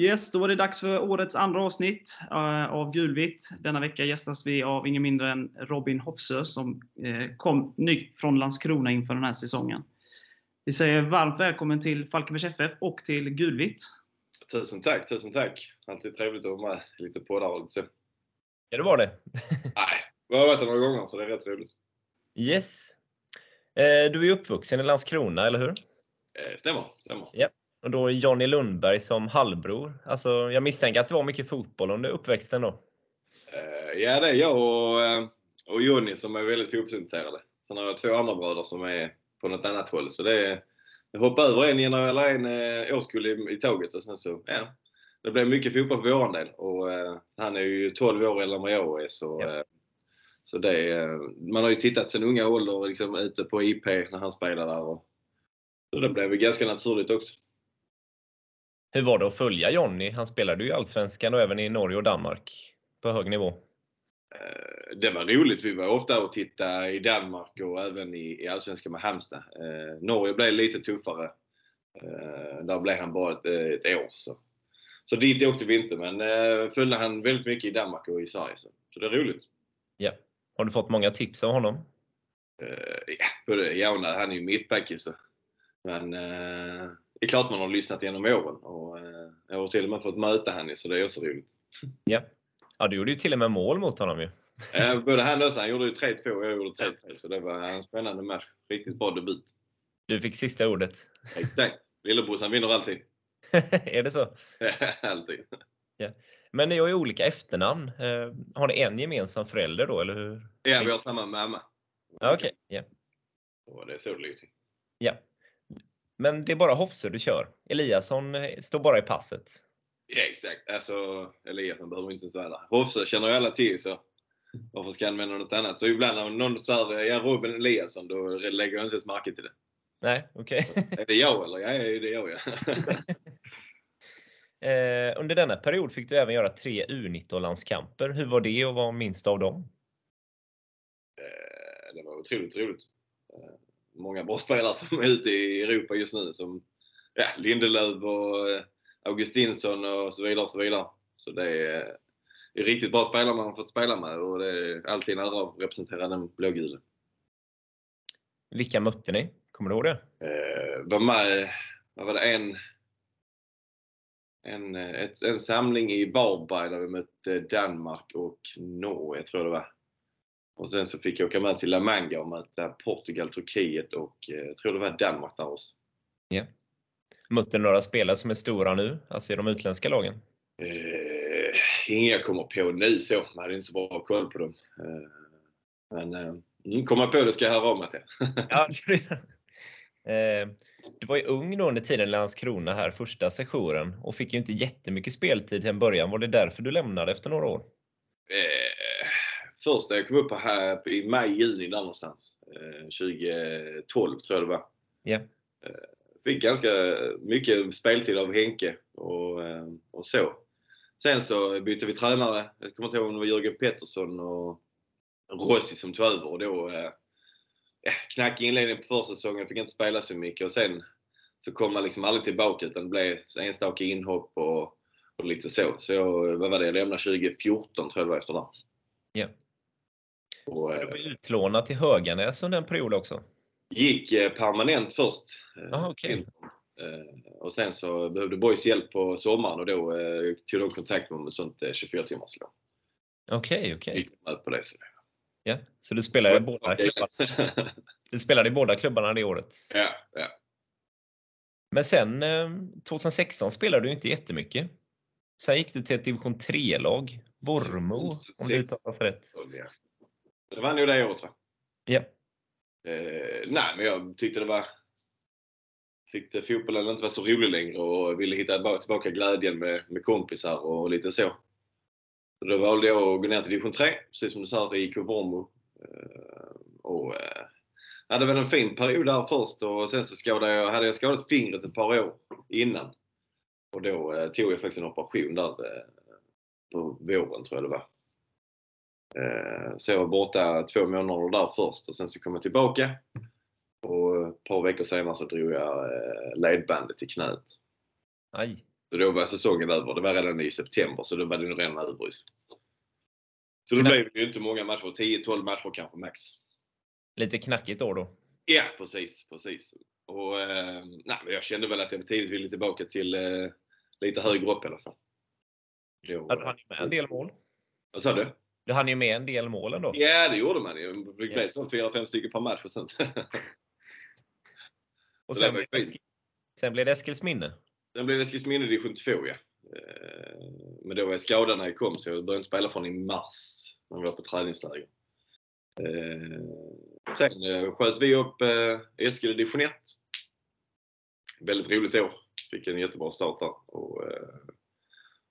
Yes, då var det dags för årets andra avsnitt uh, av Gulvitt. Denna vecka gästas vi av ingen mindre än Robin Hofsö som uh, kom ny från Landskrona inför den här säsongen. Vi säger varmt välkommen till Falkenbergs FF och till Gulvitt. Tusen tack, tusen tack. Alltid trevligt att vara med lite på och lite. Ja, det var det. Nej, vi har varit där några gånger så det är rätt roligt. Yes. Eh, du är uppvuxen i Landskrona, eller hur? Eh, stämmer, stämmer. Ja. Och då Johnny Lundberg som halvbror. Alltså, jag misstänker att det var mycket fotboll under uppväxten då? Eh, ja, det är jag och, eh, och Johnny som är väldigt fotbollsintresserade. Sen har jag två andra bröder som är på något annat håll. Så det är, jag hoppade över en, eller en eh, årskull i, i tåget och sen så, ja. Det blev mycket fotboll för vår del och eh, han är ju 12 år äldre än vad jag är så, ja. eh, så det, man har ju tittat sen unga ålder liksom ute på IP när han spelade där. Och, så det blev ganska naturligt också. Hur var det att följa Jonny? Han spelade ju i Allsvenskan och även i Norge och Danmark på hög nivå. Eh, det var roligt. Vi var ofta och tittade i Danmark och även i, Allsvenskan med Halmstad. Eh, Norge blev lite tuffare. Eh, där blev han bara ett, ett år. Så. så dit åkte vi inte, men följde han väldigt mycket i Danmark och i Sverige. Så, så det är roligt. Ja. Har du fått många tips av honom? ja, både ja. Han är ju mittback så. Men det är klart man har lyssnat genom åren och eh, jag har till och med fått möta henne så det är också roligt. Ja. Ja, du gjorde ju till och med mål mot honom ju. Både han och han gjorde ju 3-2 och jag gjorde 3-3 så det var en spännande match. Riktigt bra debut. Du fick sista ordet. Exakt. Lillebrorsan vinner alltid. är det så? alltid. Ja. Men ni har ju olika efternamn. Eh, har ni en gemensam förälder då, eller hur? Ja, vi har samma mamma. Okej, okay. Och det är så det ligger till. Ja. Men det är bara Hofsö du kör? Eliasson eh, står bara i passet? Ja, exakt. Alltså, Eliasson behöver inte ens vara där. Hofsö känner ju alla till, så varför ska han använda något annat? Så ibland när någon säger ja, Robin Eliasson, då lägger jag inte ens märke till det. Nej, okej. Okay. är det jag eller? Ja, det är jag ja. eh, under denna period fick du även göra tre U19-landskamper. Hur var det och vad minns du av dem? Eh, det var otroligt roligt. Eh, många bra spelare som är ute i Europa just nu. Som ja, Lindelöf och eh, Augustinsson och så vidare. Och så vidare. Så det är, det är riktigt bra spelare man har fått spela med och det är alltid en ära att representera den blågula. Vilka mötte ni? Kommer du ihåg det? Eh, var med, vad var det, en, en, ett, en samling i Varberg där vi mötte Danmark och Norge, tror jag det var. Och sen så fick jag åka med till La Manga och möta Portugal, Turkiet och eh, jag tror det var Danmark där också. Ja. Mötte du några spelare som är stora nu, alltså i de utländska lagen? Eh, inga jag kommer på nu så. Man hade inte så bra koll på dem. Eh, men eh, kommer på det ska jag höra av mig till. ja, eh, du var ju ung då under tiden i Landskrona här, första sessionen, och fick ju inte jättemycket speltid till en början. Var det därför du lämnade efter några år? Eh, första jag kom upp här i maj, juni där någonstans. 2012 tror jag det var. Yeah. Fick ganska mycket speltid av Henke och, eh, och så. Sen så bytte vi tränare. Jag kommer inte ihåg om det var Jörgen Pettersson och Rossi som tog över och då eh, ja, knackig inledning på första säsongen, fick inte spela så mycket och sen så kom man liksom aldrig tillbaka utan det blev enstaka inhopp och, och lite så. Så jag, vad var det, jag lämnade 2014 tror jag det var efter det. Ja. Och, du var utlånad till Höganäs under en period också? Gick eh, permanent först. Eh, Aha, okay. Eh, och sen så behövde Boys hjälp på sommaren och då tog de kontakt med mig sånt 24 timmars lån. Okej, okej. På det. Så. Ja, så du spelade i båda klubbarna? du spelade i båda klubbarna det året? Ja, ja. Men sen 2016 spelade du inte jättemycket. Sen gick du till ett division 3-lag, Vormo, om det uttalas rätt. Det var nog det året va? Ja. Eh, nej, men jag tyckte det var tyckte fotbollen inte var så rolig längre och ville hitta tillbaka glädjen med, med kompisar och lite så. så då valde jag att gå ner till division 3, precis som du sa, i Vormo. Eh, och eh, hade väl en fin period där först och sen så skadade jag, hade jag skadat fingret ett par år innan. Och då eh, tog jag faktiskt en operation där eh, på våren tror jag det var. Eh, så jag var borta två månader där först och sen så kom jag tillbaka. Och ett par veckor senare så drog jag eh, ledbandet i knät. Aj. Så då var säsongen över. Det var redan i september, så då var det nog redan över. Så då Knack- blev det ju inte många matcher. 10-12 matcher kanske max. Lite knackigt år då. Ja, precis. precis. Och, eh, nej, jag kände väl att jag tidigt ville tillbaka till eh, lite högre upp i alla fall. Då, Ja, du hann ju med en del mål. Vad sa du? Du hann ju med en del mål ändå. Ja, det gjorde man ju. Det blev Ja. som 4-5 stycken per match och sånt. Och sen, blev det sen blev det Eskilsminne. Sen blev det Eskilsminne division 2 ja. Eh, Men då var jag skadad när jag kom så jag började inte spela från i mars när vi var på träningsläger. Eh, Sen eh, sköt vi upp Eskil i division 1. Väldigt roligt år. Fick en jättebra start där. Och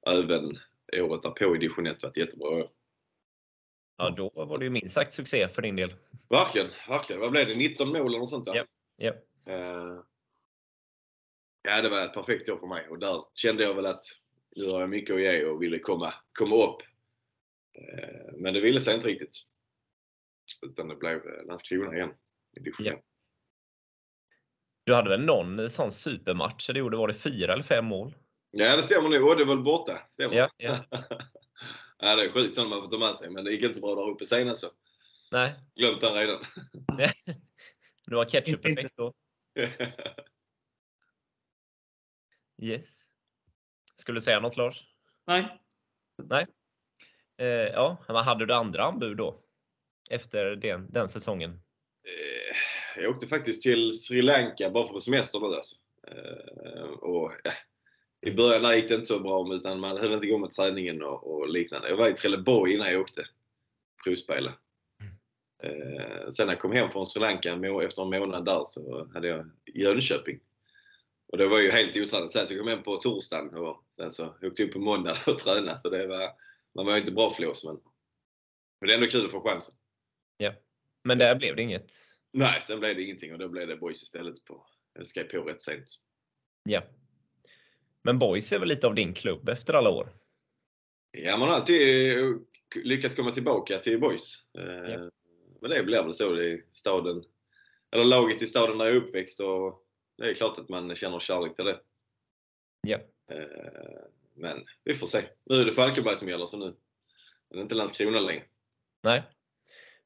även året därpå i division 1 var ett jättebra år. Ja, då var det ju minst sagt succé för din del. Verkligen, verkligen. Vad blev det? 19 mål eller något sånt där? Ja. Ja. Eh, Ja, det var ett perfekt år för mig och där kände jag väl att nu har jag mycket att ge och ville komma, komma upp. Eh, Men det ville sig inte riktigt. Utan det blev eh, Landskrona igen. i division. Du hade väl någon sån supermatch du gjorde, var det fyra eller fem mål? ja, det stämmer nog. Odde var borta. Stämmer. Ja, ja. ja, det är sjukt sånt man får ta med sig. Men det gick inte så bra där uppe senast. Så. Nej, Glömt den redan. det var Finns det ketchup-effekt då. Yes. Skulle du säga något Lars? Nej, Eh, ja, men hade du andra anbud då? Efter den, den säsongen? Eh, Jag åkte faktiskt till Sri Lanka bara för på semester nu alltså. Eh, Och, ja, I början där gick det inte så bra utan man höll inte igång med träningen och, och liknande. Jag var i Trelleborg innan jag åkte provspela. Eh, sen när jag kom hem från Sri Lanka efter en månad där så hade jag Jönköping. Och det var ju helt otränat. Sen så jag kom hem på torsdagen och sen så åkte jag upp på måndag och tränade. Så det var, man var ju inte bra flås men, men det är ändå kul att få chansen. Men där blev det inget. Nej, sen blev det ingenting och då blev det boys istället. På, jag skrev på rätt sent. Ja. Men Boys är väl lite av din klubb efter alla år? Ja, man har alltid eh, lyckats komma tillbaka till boys. Eh, Ja. Men det blir väl så i staden, eller laget i staden där jag är uppväxt och det är klart att man känner kärlek till det. Ja. Eh, Men vi får se. Nu är det Falkenberg som gäller så nu är det inte Landskrona längre. Nej.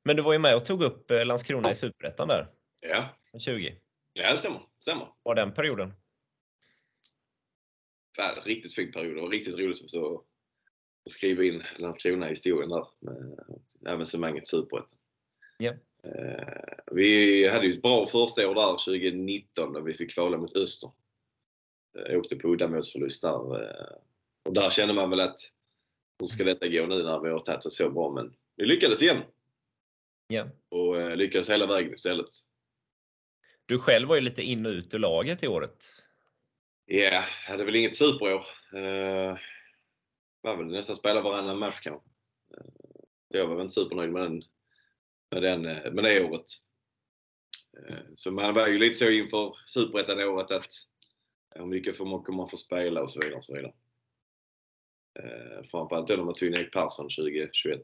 Men du var ju med och tog upp Landskrona i Superettan där, Ja, 20. ja det stämmer. stämmer. Var den perioden? Fan, riktigt fin period och riktigt roligt att att skriva in Landskrona i historien där. Med evenemanget Superettan. Ja. Eh, Vi hade ju ett bra första år där 2019 då vi fick kvala mot Öster. Jag åkte på uddamålsförlust där. eh, Och där kände man väl att hur ska detta gå nu när vi har tagit oss så bra? Men vi lyckades igen Ja. och eh, lyckades hela vägen istället. Du själv var ju lite in och ut ur laget i året. Ja, hade väl inget superår. Uh, var väl nästan spela varannan match kanske. Uh, jag var väl inte supernöjd med, den, med, den, eh, med det året. Eh, så man var ju lite så inför superettan-året att hur mycket får man, kommer man få spela och så vidare. Och så vidare. Uh, framförallt då när man tog in Erik Persson 2021.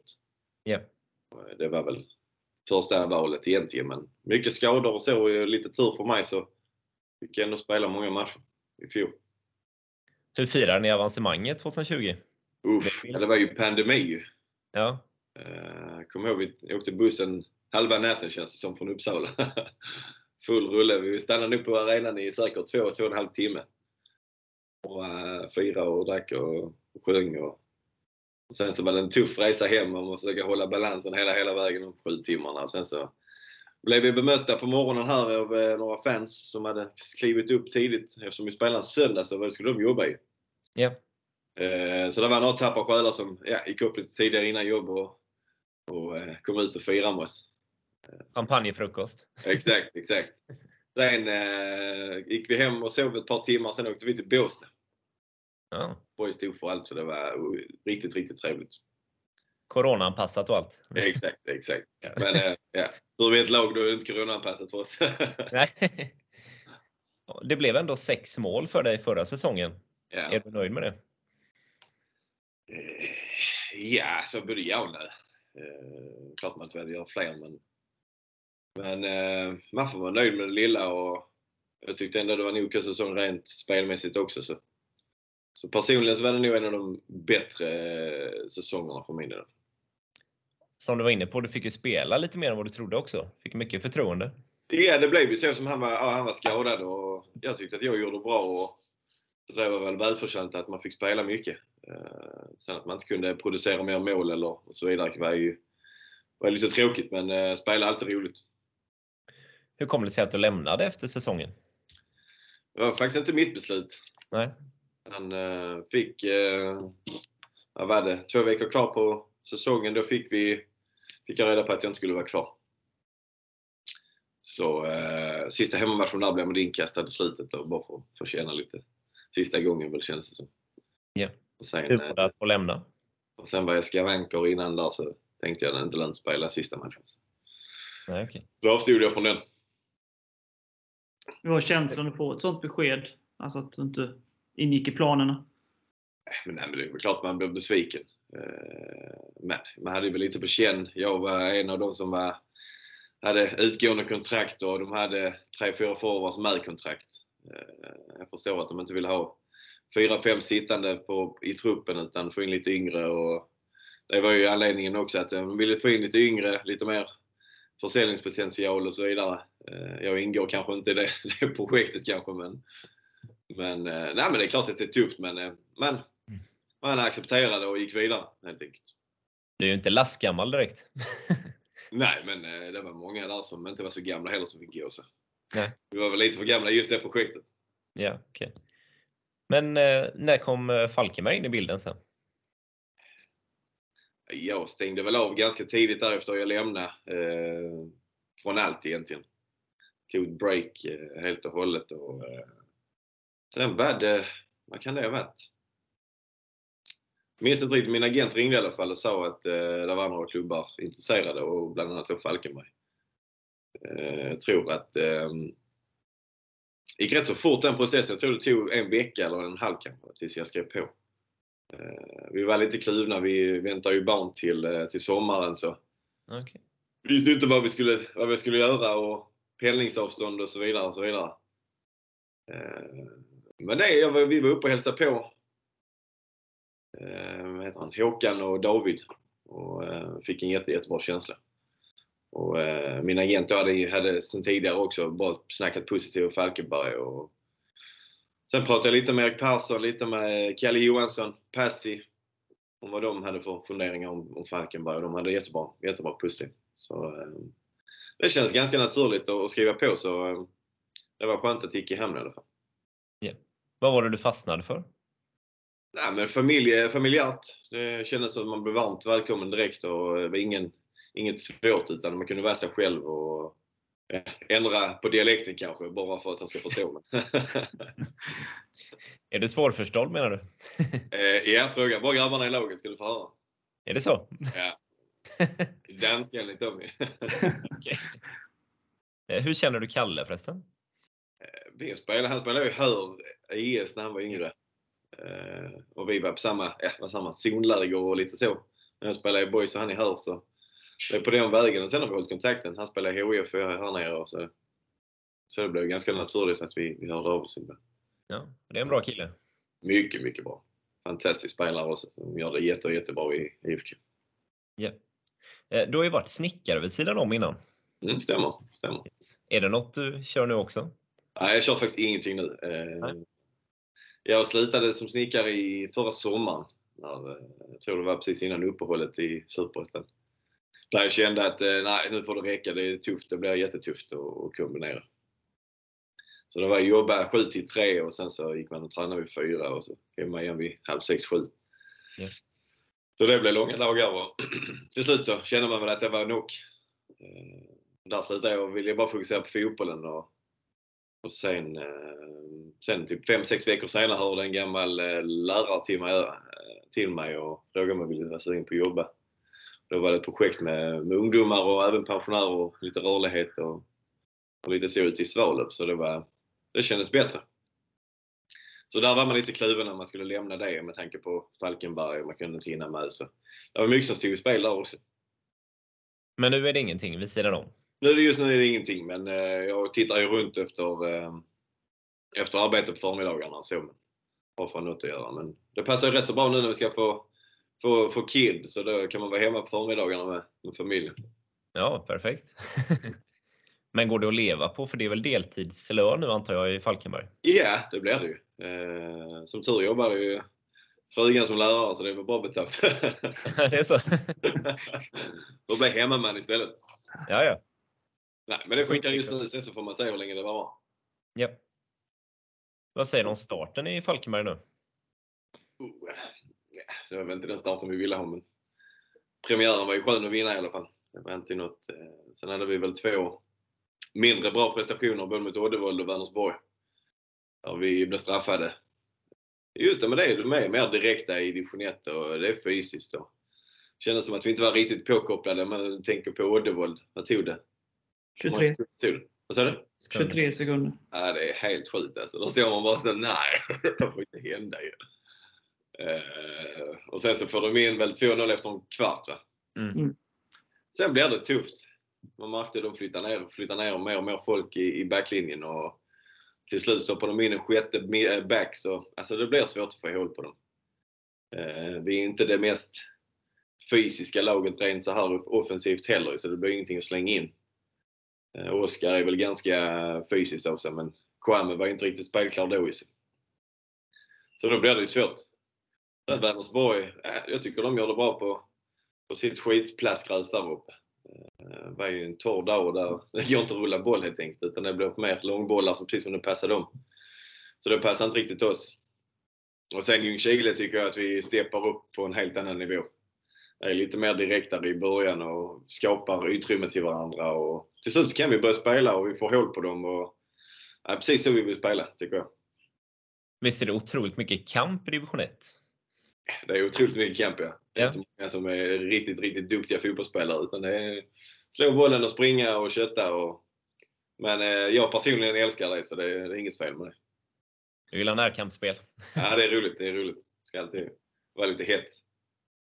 Ja. Och Det var väl första valet egentligen men mycket skador och så och lite tur för mig så fick jag ändå spela många matcher i fjol. Hur firade ni avancemanget 2020? Uff, det var ju pandemi. Ja. Uh, Kommer ihåg vi åkte bussen halva natten känns det som från Uppsala. Full rulle. Vi stannade nog på arenan i säkert två, två och en halv timme. Och uh, firade och drack och, och sjöng. Och, och sen så var det en tuff resa hem och måste försöka hålla balansen hela, hela vägen de sju timmarna. Och sen så blev vi bemötta på morgonen här av eh, några fans som hade skrivit upp tidigt. Eftersom vi spelade en söndag så vad skulle de jobba i? Ja. Eh, Så det var några tappra själar som ja, gick upp lite tidigare innan jobb och, och eh, kom ut och firade med oss. Champagnefrukost. Exakt, exakt. Sen eh, gick vi hem och sov ett par timmar, sen åkte vi till Båstad. Ja. Boys stod för allt så det var oh, riktigt, riktigt trevligt. Coronaanpassat och allt. Exakt, exakt. Men eh, ja, vi är ett lag då är det inte coronaanpassat för oss. Nej. Det blev ändå sex mål för dig förra säsongen. ja. Är du nöjd med det? Eh, Ja, så både ja och nej. Eh, klart man inte vill göra fler men, men eh, man får vara nöjd med det lilla och jag tyckte ändå det var en okej säsong rent spelmässigt också. Så, Så personligen så var det nog en av de bättre säsongerna för min del. Som du var inne på, du fick ju spela lite mer än vad du trodde också. Fick mycket förtroende. Ja, det blev ju så som han var, ja, han var skadad och jag tyckte att jag gjorde bra. Och så det var väl välförtjänt att man fick spela mycket. Eh, sen att man inte kunde producera mer mål eller och så vidare var ju var lite tråkigt, men eh, spela är alltid roligt. Hur kom det sig att du lämnade efter säsongen? Det var faktiskt inte mitt beslut. Nej. Han eh, fick, eh, vad var det, två veckor kvar på säsongen. Då fick, vi, fick jag reda på att jag inte skulle vara kvar. Så eh, sista hemmamatchen där blev man inkastad i slutet då, bara för att få känna lite sista gången väl känns det som. Ja. Och sen, det att få lämna? och sen var jag skavanker innan där så tänkte jag att inte lönt spela sista matchen. Nej, okej. Då avstod jag från den. Hur var känslan att få ett sånt besked? Alltså att du inte ingick i planerna? Men, nej, men det är klart man blev besviken. Eh, men man hade väl lite på känn. Jag var en av de som var, hade utgående kontrakt och de hade tre, fyra forwards med kontrakt. Eh, jag förstår att de inte vill ha fyra, fem sittande på, i truppen utan få in lite yngre. Och det var ju anledningen också att de ville få in lite yngre, lite mer försäljningspotential och så vidare. Eh, jag ingår kanske inte i det, det projektet kanske men men, nej, men det är klart att det är tufft men men man, accepterade och gick vidare helt enkelt. Du är ju inte lastgammal direkt. Nej, men eh, det var många där som inte var så gamla heller som fick gå. Nej. Vi var väl lite för gamla just det projektet. ja, okej. Men eh, när kom eh, Falkenberg in i bilden sen? Jag stängde väl av ganska tidigt därefter jag lämnade eh, från allt egentligen. Tog ett break eh, helt och hållet och eh, sen var det, vad kan det ha varit? Minns inte riktigt, min agent ringde i alla fall och sa att eh, det var några klubbar intresserade och bland annat då Falkenberg. Eh, jag tror att eh, det gick rätt så fort den processen. Jag tror det tog en vecka eller en halv kanske tills jag skrev på. Eh, vi var lite kluvna. Vi väntar ju barn till, eh, till sommaren så Okej. vi visste inte vad vi skulle, vad vi skulle göra och pendlingsavstånd och så vidare. Och så vidare. Eh, men det, jag, vi var uppe och hälsade på eh, heter han? Håkan och David och eh, fick en jätte, jättebra känsla. Och, eh, min agent hade, hade sen tidigare också bara snackat positivt om Falkenberg. Och, sen pratade jag lite med Erik Persson, lite med Kalle Johansson, Passi om vad de hade för funderingar om, om Falkenberg och de hade jättebra, jättebra positivt. Så eh, det känns ganska naturligt att, att skriva på så eh, det var skönt att det gick i hamn i alla fall. Vad var det du fastnade för? Nej, men familje, familjärt. Det kändes som att man blev varmt välkommen direkt och det var ingen, inget svårt utan man kunde vara sig själv och eh, ändra på dialekten kanske bara för att de ska förstå mig. Är du svårförstådd menar du? Eh, ja, fråga bara grabbarna i laget ska du få höra. Är det så? Ja. Dem. Okej. Eh, Hur känner du Kalle förresten? Vi spelade, han spelade ju Hör IS när han var yngre. Eh, och vi var på samma, ja, var samma zonläger och lite så. När jag spelade i Boys och han i Hör så det är på den vägen. Och sen har vi hållit kontakten. Han spelar i HIF och jag är här nere. Och så, så det blev ganska naturligt att vi, vi hörde av oss. ibland. Ja, det är en bra kille. Mycket, mycket bra. Fantastisk spelare också som gör det jätte, jättebra i IFK. Ja. Eh, Du har ju varit snickare vid sidan om innan. Mm, stämmer, stämmer. Är det något du kör nu också? Nej, jag kör faktiskt ingenting nu. Eh, Nej. Jag slutade som snickare i förra sommaren. När, eh, jag tror det var precis innan uppehållet i Superettan. Där jag kände att eh, nej, nu får det räcka. Det är tufft. Det blir jättetufft att, kombinera. Så det var jobba 7 till 3 och sen så gick man och tränade vid 4 och så hemma igen vid halv 6, 7. Ja. Så det blev långa dagar och till slut så kände man väl att det var nog. Eh, Där slutade jag och ville bara fokusera på fotbollen och och sen, eh, sen typ 5-6 veckor senare hörde en gammal eh, lärare till eh, mig, till mig och frågade om jag ville vara sugen på att jobba. Då var det ett projekt med, med ungdomar och även pensionärer och lite rörlighet och, och lite så ute i Svalöv. Så det, var, det kändes bättre. Så där var man lite kluven när man skulle lämna det med tanke på Falkenberg och man kunde inte hinna med. Så det var mycket som stod i spel där också. Men nu är det ingenting vid sidan om? Nu är det just nu är det ingenting men eh, jag tittar ju runt efter, eh, efter arbete på förmiddagarna så. Men har för något att göra. Men det passar ju rätt så bra nu när vi ska få, få, få kid, så då kan man vara hemma på förmiddagarna med, med familjen. Ja, perfekt. Men går det att leva på? För det är väl deltidslön nu antar jag i Falkenberg? Ja, det blir det ju. Eh, som tur jobbar ju frugan som lärare så det är väl bra betalt. det är så? Då blir hemmaman istället. Ja, ja. Nej, men det funkar just nu. Sen så får man se hur länge det varar. Ja. Vad säger du om starten i Falkenberg nu? Oh, det var väl inte den starten vi ville ha, men premiären var ju skön att vinna i alla fall. Det var inte något. Eh, sen hade vi väl två mindre bra prestationer både mot Oddevold och Vänersborg. Där vi blev straffade. Just det, men det är med mer direkta i division 1 och det är fysiskt. Då. Kändes som att vi inte var riktigt påkopplade. Man tänker på Oddevold. Vad tog det? 23. Vad sa du? 23 sekunder. Ja, det är helt sjukt alltså. Då står man bara så nej, det får inte hända ju. Uh, och sen så får de in väl 2-0 efter en kvart va? Mm. Sen blir det tufft. Man märkte att de flyttar ner, flyttar ner mer och mer folk i, i backlinjen och till slut stoppar de in en sjätte back så alltså det blir svårt att få hål på dem. Uh, vi är inte det mest fysiska laget rent så här offensivt heller så det blir ingenting att slänga in. Eh, Oskar är väl ganska fysiskt av sig men Kwame var inte riktigt spelklar då. Så då blir det ju svårt. Sen Vänersborg, eh, jag tycker de gör det bra på, på sitt skitplastgräs där uppe. Det var ju en torr dag och där det går inte att rulla boll helt enkelt utan det blir mer långbollar som precis som det passar dem. Så det passar inte riktigt oss. Och sen Ljungskile tycker jag att vi steppar upp på en helt annan nivå. Är lite mer direktare i början och skapar utrymme till varandra och till slut kan vi börja spela och vi får hål på dem. Och, ja, precis så vi vill spela, tycker jag. Visst är det otroligt mycket kamp i division 1? Det är otroligt mycket kamp ja. Det är Ja. inte många som är riktigt, riktigt duktiga fotbollsspelare utan det är slå bollen och springa och kötta. Och... Men eh, jag personligen älskar det så det är, det är inget fel med det. Du vill ha närkampsspel? Ja, det är roligt. Det är roligt. Det ska alltid vara lite hets.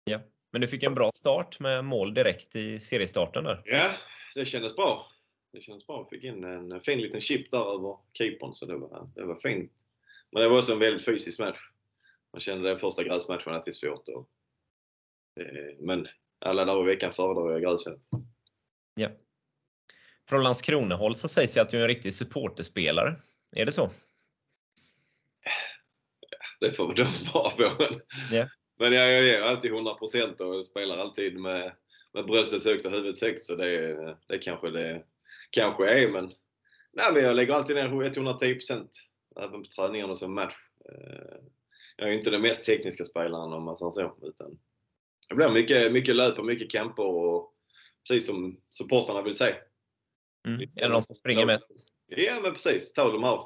Ja. Men du fick en bra start med mål direkt i seriestarten där. Ja, det kändes bra. Det kändes bra. Fick in en fin liten chip där över keepern så det var, det var fint. Men det var också en väldigt fysisk match. Man kände det första gräsmatchen att det är svårt. Och, eh, men alla dagar i veckan föredrar jag gräset. Ja. Från Landskrona-håll så sägs det att du är en riktig supporterspelare. Är det så? Det får väl de svara på. Men, Ja. Men jag, jag ger alltid 100% och spelar alltid med, med bröstet högt och huvudet högt. Så det, det kanske det kanske är. Men, nej, men jag lägger alltid ner 110% även på träningarna som match. Eh, Jag är inte den mest tekniska spelaren om man säger så. Utan det blir mycket, mycket löp och mycket camper och precis som supportrarna vill se. Mm. Är det någon som springer mest? Ja men precis, ta de här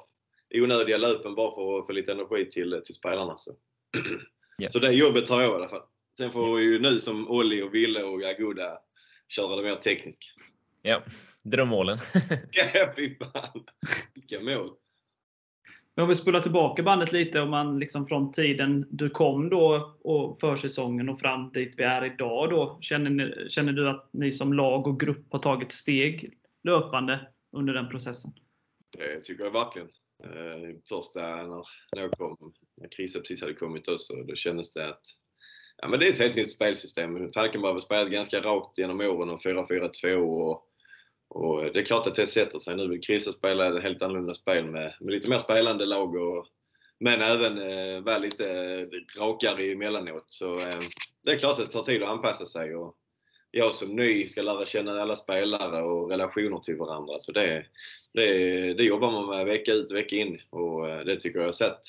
onödiga löpen bara för att få lite energi till, till spelarna. Så. Ja. så det jobbet tar jag i alla fall. Sen får vi ju nu som Olli och Ville och Aguda köra det mer tekniskt. Ja, drömmålen. Ja, fy fan! Vilka mål! Men om vi spolar tillbaka bandet lite, om man liksom från tiden du kom då och försäsongen och fram dit vi är idag. Då, känner, ni, känner du att ni som lag och grupp har tagit steg löpande under den processen? Det tycker jag verkligen. Eh, Första när, när jag kom, när Krisa precis hade kommit också, då kändes det att ja, men det är ett helt nytt spelsystem. Falkenberg har spelat ganska rakt genom åren och 4-4-2 och, och det är klart att det sätter sig. Nu vill Krisa spela ett helt annorlunda spel med, med lite mer spelande lag och, men även eh, vara lite rakare emellanåt. Så eh, det är klart att det tar tid att anpassa sig. Och jag som ny ska lära känna alla spelare och relationer till varandra. Så det, det, det jobbar man med vecka ut och vecka in och eh, det tycker jag har satt,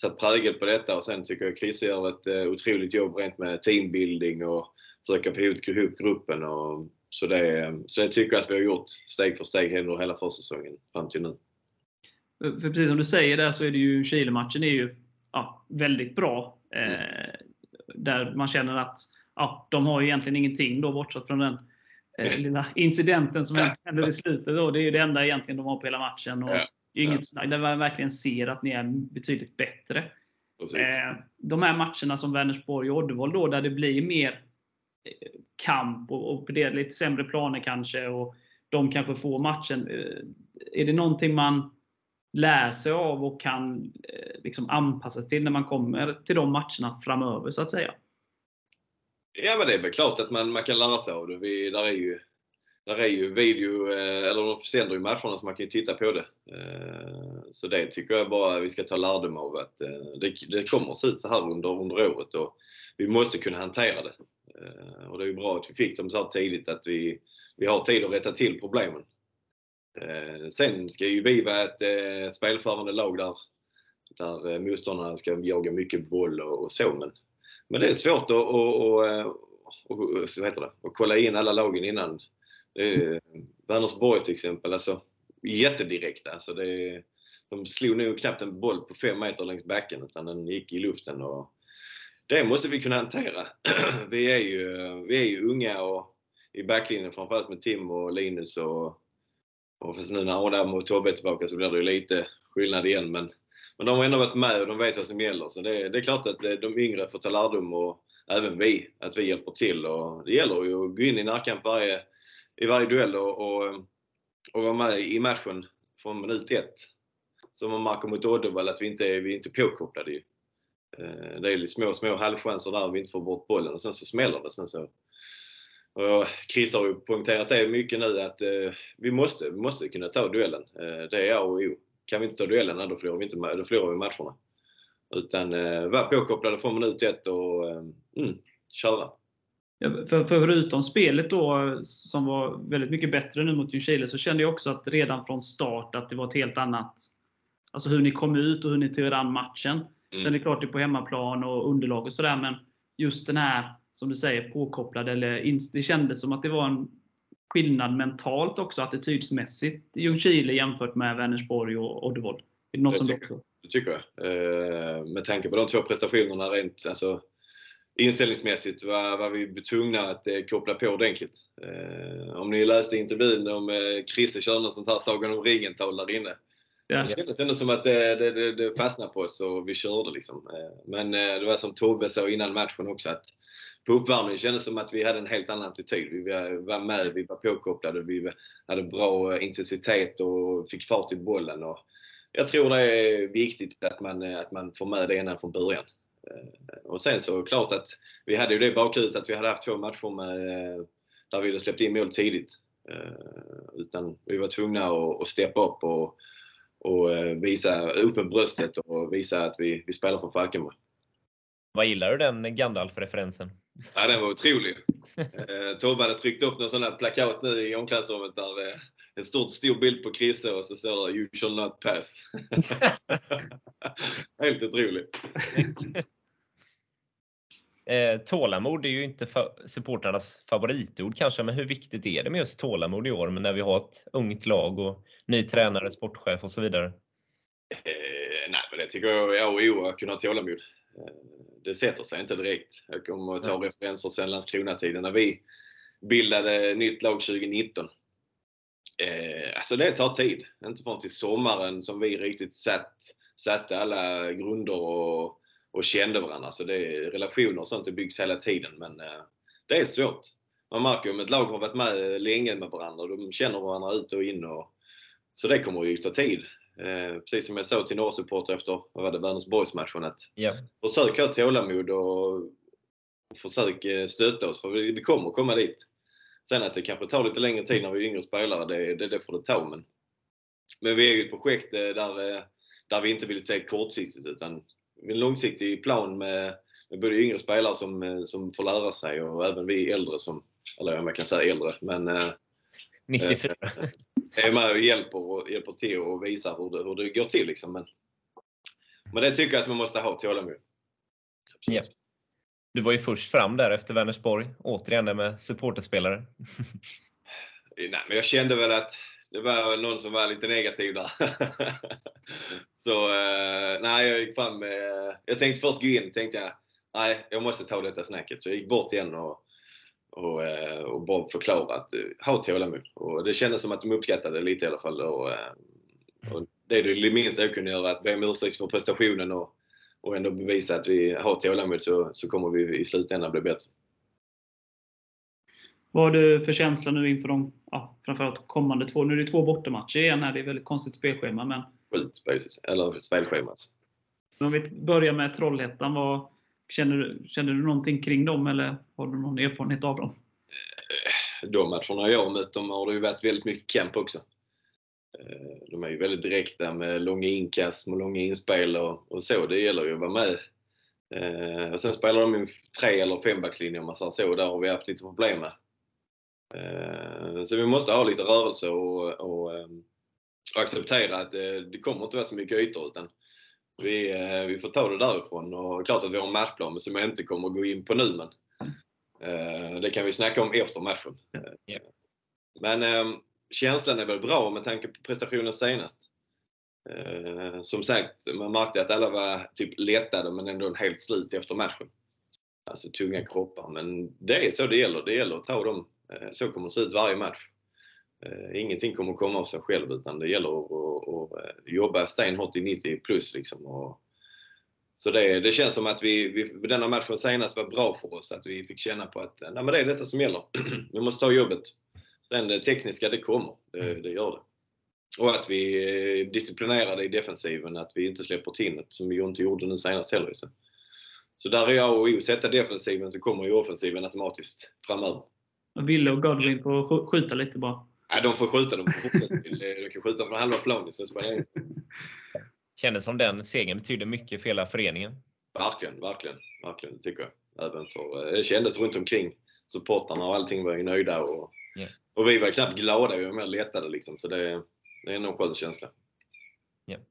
satt prägel på detta. Och sen tycker jag Chrisse gör ett eh, otroligt jobb rent med teambuilding och försöka få ihop ihop gruppen. Och, så, det, så det tycker jag att vi har gjort steg för steg under hela försäsongen fram till nu. För precis som du säger där så är det ju Chile-matchen är ju ja, väldigt bra. Eh, där man känner att ja, de har ju egentligen ingenting då bortsett från den eh, lilla incidenten som hände i slutet. Då. Det är ju det enda egentligen de har på hela matchen. Och Ja. det är inget snack, där man verkligen ser att ni är betydligt bättre. Eh, de här matcherna som Vänersborg och Oddevold då, där det blir mer eh, kamp och, och det lite sämre planer kanske och de kanske får matchen. Eh, är det någonting man lär sig av och kan eh, liksom anpassa sig till när man kommer till de matcherna framöver, så att säga? Ja, men det är väl klart att man, man kan lära sig av det. Vi, där är ju, där är ju video, eh, eller de sänder ju matcherna så man kan ju titta på det. Eh, så det tycker jag bara vi ska ta lärdom av att eh, det, det kommer att se ut så här under, under året och vi måste kunna hantera det. Och det är ju bra att vi fick dem så här tidigt att vi, vi har tid att rätta till problemen. Sen ska ju vi vara ett spelförande lag där, där motståndarna ska jaga mycket boll och, och så. Men, men det är svårt att, att, att, eh, att, heter det, att kolla in alla lagen innan. Vänersborg till exempel, alltså jättedirekta. Alltså det, de slog nog knappt en boll på fem meter längs backen utan den gick i luften. Och det måste vi kunna hantera. vi, är ju, vi är ju unga och i backlinjen framförallt med Tim och Linus och och fast nu när Adam och Tobbe är tillbaka så blir det ju lite skillnad igen. Men, men de har ändå varit med och de vet vad som gäller. Så det, det är klart att eh, de yngre får ta lärdom och även vi, att vi hjälper till. Och det gäller ju att gå in i närkamp varje, i varje duell och, och, och vara med i matchen från minut ett. Som man märker mot Uddevalla att vi inte är, vi är inte påkopplade ju. Eh, det är små, små halvchanser där vi inte får bort bollen och sen så smäller det. Sen så och Chris har ju poängterat det mycket nu att eh, vi, måste, vi måste kunna ta duellen. Det är A och O. Kan vi inte ta duellen, då förlorar vi, inte, då förlorar vi matcherna. Utan eh, vara påkopplade från minut ett och eh, mm, köra. För, förutom spelet då, som var väldigt mycket bättre nu mot Ljungskile, så kände jag också att redan från start att det var ett helt annat Alltså hur ni kom ut och hur ni tog er an matchen. Mm. Sen är det klart det är på hemmaplan och underlag och sådär, men just den här som du säger, påkopplad. Eller det kändes som att det var en skillnad mentalt också, attitydsmässigt, i Ljungskile jämfört med Vänersborg och Oddevold. Är det något det som tycker, också? Det tycker jag. Eh, med tanke på de två prestationerna rent alltså, inställningsmässigt var, var vi tvungna att eh, koppla på ordentligt. Eh, om ni läste intervjun om eh, Chrisse körde något sånt här Sagan om ringen-tal där inne. Ja. Det kändes ändå som att det, det, det, fastnade på oss och vi körde liksom. Men det var som Tobbe sa innan matchen också att på uppvärmningen kändes det som att vi hade en helt annan attityd. Vi var med, vi var påkopplade, vi hade bra eh, intensitet och fick fart i bollen. Och jag tror det är viktigt att man, eh, att man får med det ena från början. Eh, och sen så klart att vi hade ju det bakhuvudet att vi hade haft två matcher med, där vi hade släppt in mål tidigt. Utan vi var tvungna att, att steppa upp och, och visa upp med bröstet och visa att vi, vi spelar för Falkenberg. Vad gillar du den Gandalf-referensen? Ja, den var otrolig. Eh, Tobbe hade tryckt upp någon sån här plakat nu i omklädningsrummet där eh, en stor, stor bild på Chrisse och så står det “You shall not pass”. Helt otroligt. Eh, tålamod är ju inte fa supportrarnas favoritord kanske, men hur viktigt är det med just tålamod i år men när vi har ett ungt lag och ny tränare, sportchef och så vidare? Eh, nej, men det tycker jag är A och O att kunna ha tålamod. Eh, det sätter sig inte direkt. Jag kommer att ta ja. referenser sen Landskrona-tiden när vi bildade nytt lag 2019. Eh, alltså det tar tid. Inte förrän till sommaren som vi riktigt satt, satte alla grunder och, och kände varandra. Så det är, relationer och sånt det byggs hela tiden men eh, det är svårt. Man märker om ett lag har varit med länge med varandra. De känner varandra ut och in. Och, så det kommer ju ta tid. Eh, precis som jag sa till några supportrar efter vad var det, Vänersborgsmatchen att yeah. försök ha tålamod och, försök eh, stötta oss för vi, vi kommer komma dit. Sen att det kanske tar lite längre tid när vi är yngre spelare, det, det, det får det ta. Men, men vi är ju ett projekt eh, där, där vi inte vill se kortsiktigt utan en långsiktig plan med, med både yngre spelare som, som får lära sig och även vi äldre som, eller om jag kan säga äldre, men 94 är med och hjälper, hjälper till och visar hur det, hur det går till. Liksom. Men, men det tycker jag att man måste ha tålamod. Ja. Du var ju först fram där efter Vänersborg, återigen det med supporterspelare. nej, men jag kände väl att det var någon som var lite negativ där. så eh, nej, jag gick fram med, Jag tänkte först gå in, tänkte jag, nej, jag måste ta detta snacket. Så jag gick bort igen och och, eh, och bara förklara att eh, ha tålamod. Och det kändes som att de uppskattade det lite i alla fall. Och, eh, och det är det minsta jag kunde göra, att be om ursäkt för prestationen och, och ändå bevisa att vi har tålamod så, så kommer vi i slutändan bli bättre. Vad har du för känsla nu inför de ja, framförallt kommande två? Nu är det två bortamatcher igen här. Det är väldigt konstigt spelschema. Men... Eller spelschema. Om vi börjar med Trollhättan. Vad, känner, du, känner du någonting kring dem eller har du någon erfarenhet av dem? De matcherna jag har mött dem har det ju varit väldigt mycket kamp också. Eh, de är ju väldigt direkta med långa inkast, med långa inspel och, och så. Det gäller ju att vara med. Eh, och sen spelar de en tre eller fembackslinje om man säger så. Där har vi haft lite problem med. Eh, så vi måste ha lite rörelse och, och, och acceptera att det, det kommer inte vara så mycket ytor utan vi, vi får ta det därifrån. Och klart att vi har en matchplan som jag inte kommer att gå in på nu men det kan vi snacka om efter matchen. Yeah. Men ehm, känslan är väl bra med tanke på prestationen senast. Eh, som sagt, man märkte att alla var typ lättade men ändå helt slut efter matchen. Alltså tunga kroppar. Men det är så det gäller. Det gäller att ta dem. Eh, så kommer det se ut varje match. Eh, ingenting kommer komma av sig själv utan det gäller att, att, att eh, jobba stenhårt i 90 plus liksom. Och, så det, det känns som att vi, vi, denna matchen senast var bra för oss. Att vi fick känna på att nej, men det är detta som gäller. vi måste ta jobbet. Sen det eh, tekniska, det kommer. Det, det gör det. Och att vi är disciplinerade i defensiven, att vi inte släpper till något som vi inte gjorde nu senast heller. Så. så där är jag och O. Sätta defensiven så kommer ju offensiven automatiskt framöver. Ville och Godwin får skjuta lite bara? Ja, de får skjuta. De, får fortsätta. de kan skjuta från halva planen. Så spelar Kändes som den segern betydde mycket för hela föreningen. Verkligen, verkligen. Verkligen, det tycker jag. Även för, det kändes runt omkring supportrarna och allting var ju nöjda. Och, yeah. och vi var knappt glada, vi var mer lättade liksom. Så det, det är nog en skön känsla. Yeah.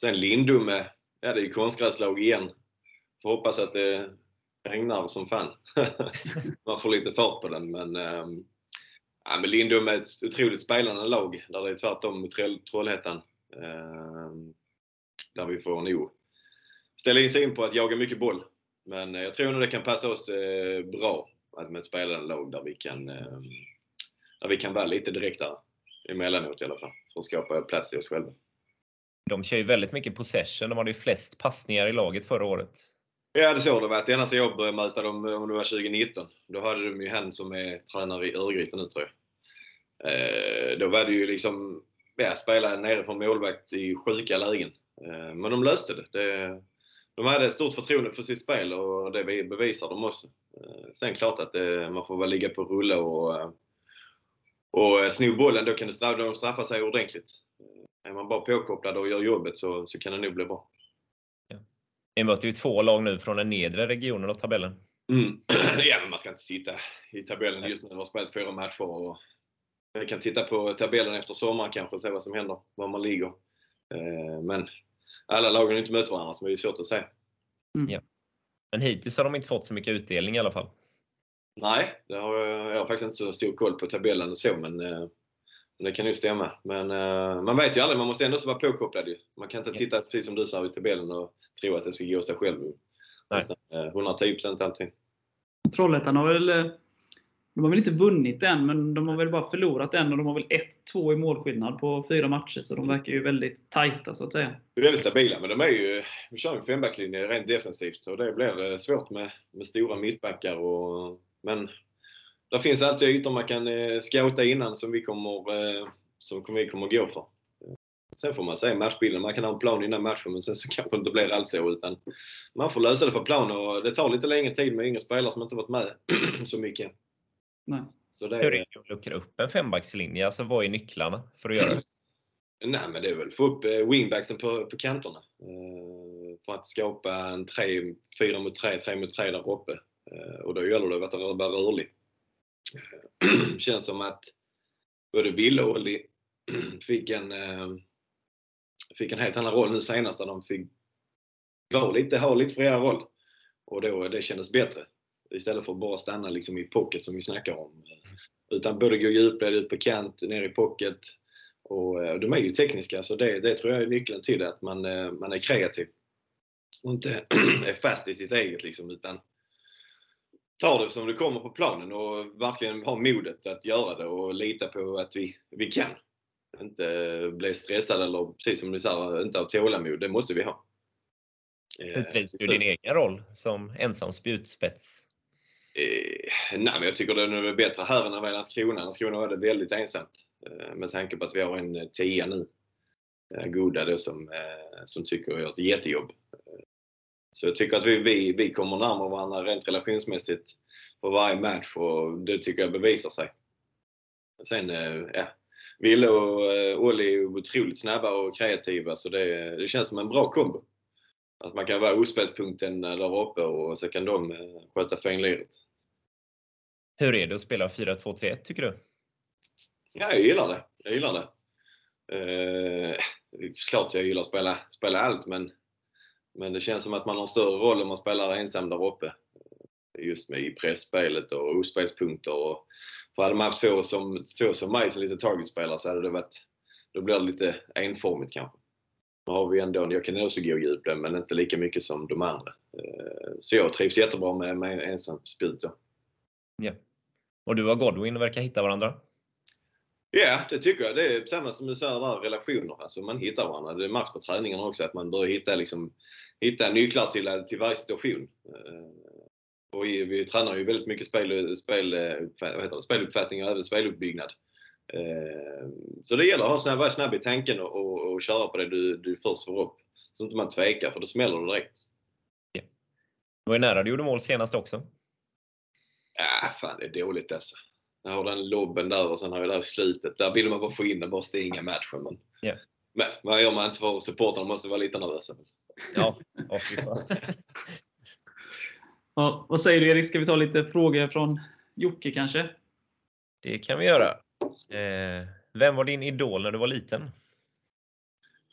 Sen Lindume, ja det är ju konstgräslag igen. Får hoppas att det regnar som fan. Man får lite fart på den men ähm, ja, men Lindum är ett otroligt spelande lag där det är tvärtom mot Trollhättan. Ehm, där vi får nog ställa in sig in på att jaga mycket boll. Men jag tror nog det kan passa oss eh, bra med ett spelande lag där vi kan, eh, där vi kan vara lite direktare emellanåt i alla fall. För att skapa plats till oss själva. De kör ju väldigt mycket possession. De hade ju flest passningar i laget förra året. Ja, det såg de. varit. Ända sedan jag började möta dem, om det var 2019. Då hade de ju han som är tränare i Örgryte nu tror jag. Eh, då var det ju liksom, ja, spela nere på målvakt i sjuka lägen. Eh, men de löste det. det. De hade ett stort förtroende för sitt spel och det bevisar de också. Eh, sen klart att det, man får väl ligga på rulle och, eh, och eh, sno bollen, då kan det straffa, de straffa sig ordentligt. Är man bara påkopplad och gör jobbet så, så kan det nog bli bra. Ni möter ju två lag nu från den nedre regionen av tabellen. Mm. Ja, men man ska inte sitta i tabellen just nu. Vi har spelat fyra matcher och vi kan titta på tabellen efter sommaren kanske och se vad som händer, var man ligger. Men alla lagen har inte mött varandra så det är svårt att säga. Mm. Ja. Men hittills har de inte fått så mycket utdelning i alla fall. Nej, det har, jag har faktiskt inte så stor koll på tabellen och så men det kan ju stämma. Men man vet ju aldrig, man måste ändå vara påkopplad ju. Man kan inte titta precis som du sa i tabellen och tro att det ska gå sig själv. Nej. 110% alltid. Trollhättan har väl de har väl inte vunnit än, men de har väl bara förlorat en och de har väl 1-2 i målskillnad på fyra matcher. Så de verkar ju väldigt tajta så att säga. De är väldigt stabila, men de är ju, vi kör en fembackslinje rent defensivt och det blir svårt med, med stora mittbackar. Och, men det finns alltid ytor man kan eh, scouta innan som vi kommer, eh, som vi kommer gå för. Sen får man se matchbilden. Man kan ha en plan innan matchen men sen så kanske det inte blir allt så. Utan man får lösa det på plan och det tar lite längre tid med yngre spelare som inte varit med så mycket. Nej. Så det Hur är det att luckra upp en fembackslinje? Alltså vad är nycklarna för att göra det? Nej, men det är väl att få upp wingbacksen på, på kanterna. för att skapa en 3, 4 mot 3, 3 mot 3 där uppe. och då gäller det att vara rörlig. känns som att både Wille och Olli fick en, eh, fick en helt annan roll nu senast där de fick vara lite, ha lite friare roll. Och då, eh, det kändes bättre. Istället för att bara stanna liksom i pocket som vi snackar om. Eh, utan både gå djupled, ut på kant, ner i pocket. Och de är ju tekniska så det, det tror jag är nyckeln till det, att man, man är kreativ. Och inte är fast i sitt eget liksom utan tar det som det kommer på planen och verkligen har modet att göra det och lita på att vi, vi kan. Inte bli stressad eller precis som du sa, inte ha tålamod. Det måste vi ha. Hur trivs du i din egen roll som ensam spjutspets? Eh, nej, men jag tycker det är bättre här än vara i Landskrona. Landskrona var det väldigt ensamt. Eh, med tanke på att vi har en eh, tia nu. Eh, Goda då som, eh, som tycker jag gör ett jättejobb. Så jag tycker att vi, vi, vi kommer närmare varandra rent relationsmässigt på varje match och det tycker jag bevisar sig. Sen, eh, ja. Ville och eh, Olli är otroligt snabba och kreativa så det, det känns som en bra kombo. Att man kan vara ospelspunkten där uppe och så kan de eh, sköta finliret. Hur är det att spela 4-2-3-1 tycker du? Ja, jag gillar det. Jag gillar det. Eh, klart jag gillar att spela, spela allt men, men det känns som att man har en större roll om man spelar ensam där uppe. Just med i pressspelet och ospelspunkter. Och, för hade man haft två som, två som mig som lite targetspelare så hade det varit, då blir det lite enformigt kanske. Nu har vi ändå, jag kan också gå djupt men inte lika mycket som de andra. Eh, så jag trivs jättebra med, med ensam spjut. Ja. Och du och Godwin verkar hitta varandra? Ja, det tycker jag. Det är samma som du säger där, relationer. Alltså man hittar varandra. Det märks på träningarna också att man börjar hitta, liksom, hitta nycklar till, till varje situation. Eh, Och vi, vi tränar ju väldigt mycket spel, spel, eh, vad heter det, speluppfattning och även speluppbyggnad. Eh, Så det gäller att ha snabb, vara snabb i tanken och, och, och köra på det du, du först får upp. Så inte man tvekar för då smäller det direkt. Det var ju nära du gjorde mål senast också. Ja, fan det är dåligt alltså. Jag har den lobben där och sen har jag där i slutet. Där vill man bara få in den, bara stänga matchen. Men, Ja. men vad gör man inte för supportrarna måste vara lite nervösa. Ja, fan. Ja, vad säger du Erik? Ska vi ta lite frågor från Jocke kanske? Det kan vi göra. Eh, vem var din idol när du var liten?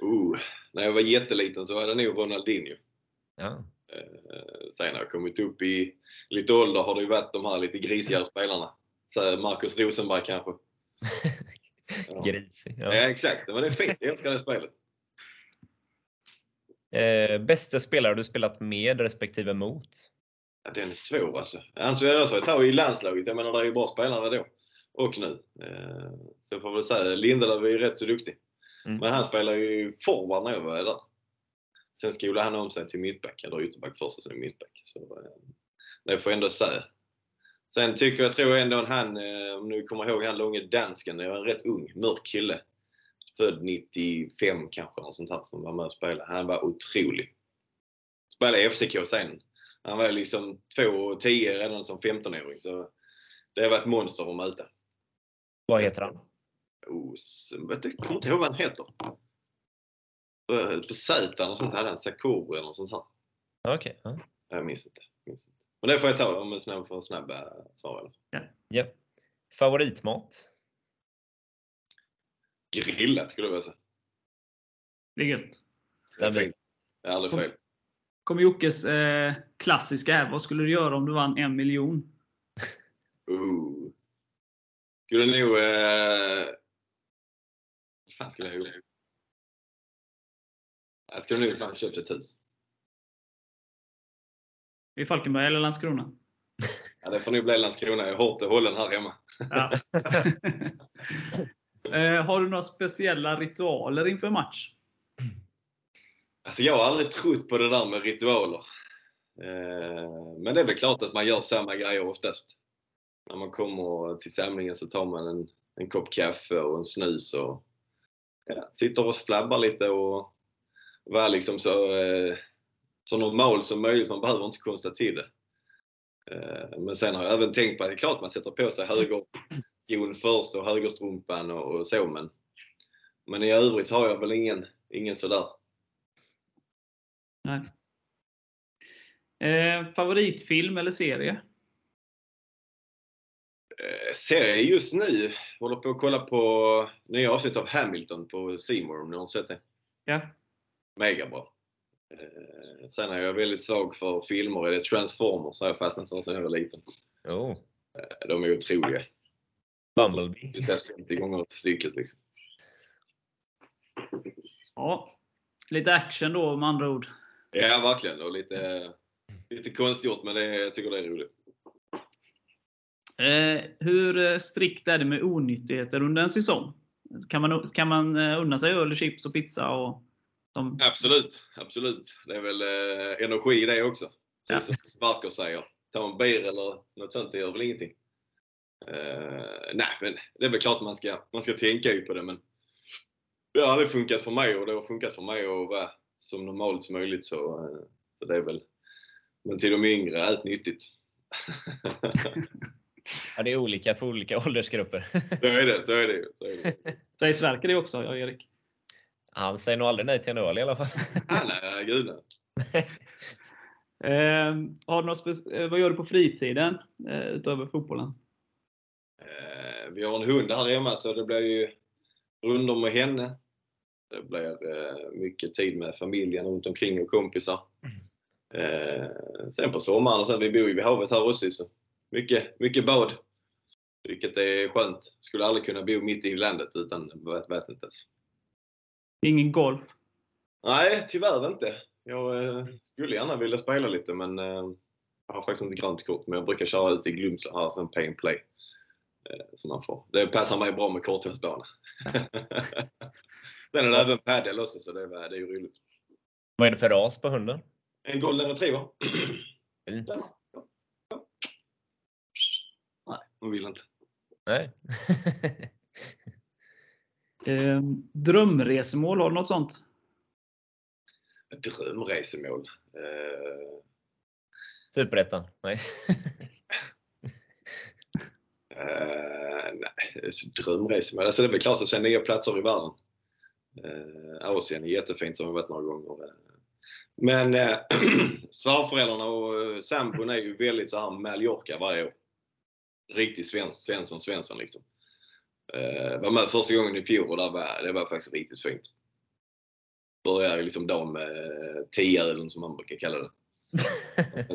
Uh, när jag var jätteliten så var det nog Ronaldinho. Ja. Eh, sen när jag kommit upp i lite ålder har det ju varit de här lite grisigare spelarna. Så Marcus Rosenberg kanske. Ja. Grisig. Ja. Ja. exakt, men det är fint. Jag älskar det spelet. Eh, bästa spelare du spelat med respektive mot? Ja, den är svår alltså. Alltså jag sa, ta i landslaget. Jag menar det är ju bra spelare då. Och nu. Eh, så jag får väl säga, Lindelöf är ju rätt så duktig. Mm. Men han spelar ju forward när jag var där. Sen skolade han om sig till mittback, eller ytterback först och sen mittback. Så eh, det får jag ändå säga. Sen tycker jag, tror ändå han, eh, om du kommer ihåg han långe dansken, det var en rätt ung, mörk kille. Född 95 kanske, något sånt här, som var med och spelade. Han var otrolig. Spelade i FCK sen. Han var liksom 2,10 redan som 15-åring. Så det var ett monster att möta. Vad heter han? Oh, jag kommer inte ihåg vad han heter. På Z och sånt hade han Sakuru eller något sånt här. Okej. ja. Jag minns inte. Minns inte. Men det får jag ta om en snabb, får snabba svar. Eller? Ja. Favoritmat? Grillat skulle jag vilja säga. Det är gött. Stabil. Det är aldrig fel. kommer Jockes eh, klassiska här. Vad skulle du göra om du vann en miljon? Ooh. Skulle nog... Eh... Vad fan skulle jag ha gjort? Jag skulle nog fan köpt ett hus. I Falkenberg eller Landskrona? Ja, det får nog bli Landskrona. Jag är hårt hållen här hemma. Ja. eh, har du några speciella ritualer inför match? Alltså jag har aldrig trott på det där med ritualer. Eh, Men det är väl klart att man gör samma grejer oftast. När man kommer till samlingen så tar man en, en kopp kaffe och en snus och ja, sitter och flabbar lite och var liksom så, eh, så normal som möjligt. Man behöver inte konsta till det. Eh, Men sen har jag även tänkt på att det är klart man sätter på sig högerskon först och högerstrumpan och, och så men, men i övrigt har jag väl ingen, ingen sådär Nej. Eh, favoritfilm eller serie? Eh, serie just nu. Håller på att kolla på nya avsnitt av Hamilton på C More om ni har sett det. Ja. Mega bra. Eh, Sen är jag väldigt svag för filmer. Är det Transformers har jag fastnat för sen jag var liten. Oh. Eh, De är otroliga. Bumblebee. Vi ses 50 gånger stycket liksom. Ja. Lite action då med andra ord. Ja, verkligen. Och lite, lite konstgjort men det, jag tycker det är roligt. Eh, hur eh, strikt är det med onyttigheter under en säsong? Kan man, kan man unna sig öl, chips och pizza? Och, som, Absolut, absolut. Det är väl eh, energi i det också. Ja. Som Sparker säger. ta en bil eller något sånt, det gör väl ingenting. Uh, nej, men det är väl klart man ska, man ska tänka ju på det, men det har aldrig funkat för mig och det har funkat för mig att vara så normalt som möjligt. Så, uh, så det är väl, men till de yngre, ät nyttigt. ja, det är olika för olika åldersgrupper. så är det. Så är det, så är det. Säger Sverker det också, Erik? Han säger nog aldrig nej till en öl i alla fall. nej, gud nej. eh, har du något eh, vad gör du på fritiden eh, utöver fotbollen? Eh, vi har en hund här hemma så det blir ju rundor med henne. Det blir eh, mycket tid med familjen runt omkring och kompisar. Eh, sen på sommaren, och sen, vi bor ju vid havet här också så mycket, mycket bad. Vilket är skönt. Skulle aldrig kunna bo mitt i landet utan vattnet. Alltså. Ingen golf? Nej, tyvärr inte. Jag eh, skulle gärna vilja spela lite men eh, jag har faktiskt inte grönt kort. Men jag brukar köra ut i Glumsla här, sen pay and play. Eh, som man får. Det passar mig bra med korthållsbana. sen är det även padel också så det är, det är ju roligt. Vad är det för ras på hunden? En golden retriever. Fint. Nej, hon vill inte. Nej. eh, drömresemål, har du något sånt? Drömresemål? Eh... Superettan? Nej. eh, nej, drömresemål? Alltså det är väl klart att se nya platser i världen. Eh, Asien är jättefint som vi varit några gånger. Men eh, svärföräldrarna och eh, sambon är ju väldigt så här Mallorca varje år. Riktigt svensk, Svensson Svensson liksom. Eh, var med första gången i fjol och det var, det var faktiskt riktigt fint. Börjar liksom dagen med eh, tioölen som man brukar kalla det.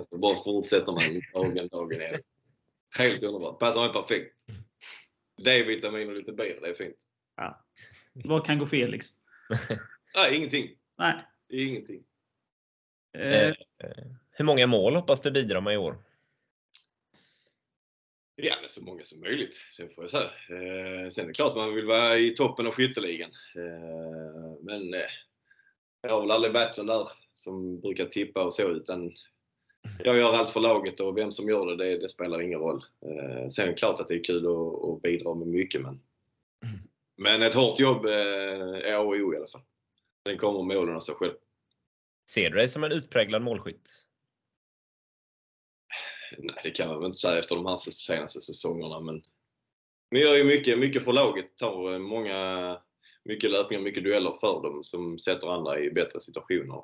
så bara fortsätter man dagen, dagen igen. Helt underbart. Passar mig perfekt. D-vitamin och lite bier, det är fint. Ja. Vad kan gå fel liksom? Nej, ingenting. Nej. Ingenting. Eh, hur många mål hoppas du bidra med i år? Ja, men så många som möjligt, det får jag säga. Eh, sen är det klart man vill vara i toppen av skytteligan. Eh, men eh, jag har väl aldrig varit sån där som brukar tippa och så, utan jag gör allt för laget och vem som gör det, det, det spelar ingen roll. Eh, sen är det klart att det är kul att, att bidra med mycket, men, men ett hårt jobb eh, är A och O i alla fall. Sen kommer målen av sig själv. Ser du dig som en utpräglad målskytt? Nej, det kan man väl inte säga efter de här senaste säsongerna, men vi gör ju mycket, mycket för laget. Tar många, mycket löpningar, mycket dueller för dem som sätter andra i bättre situationer.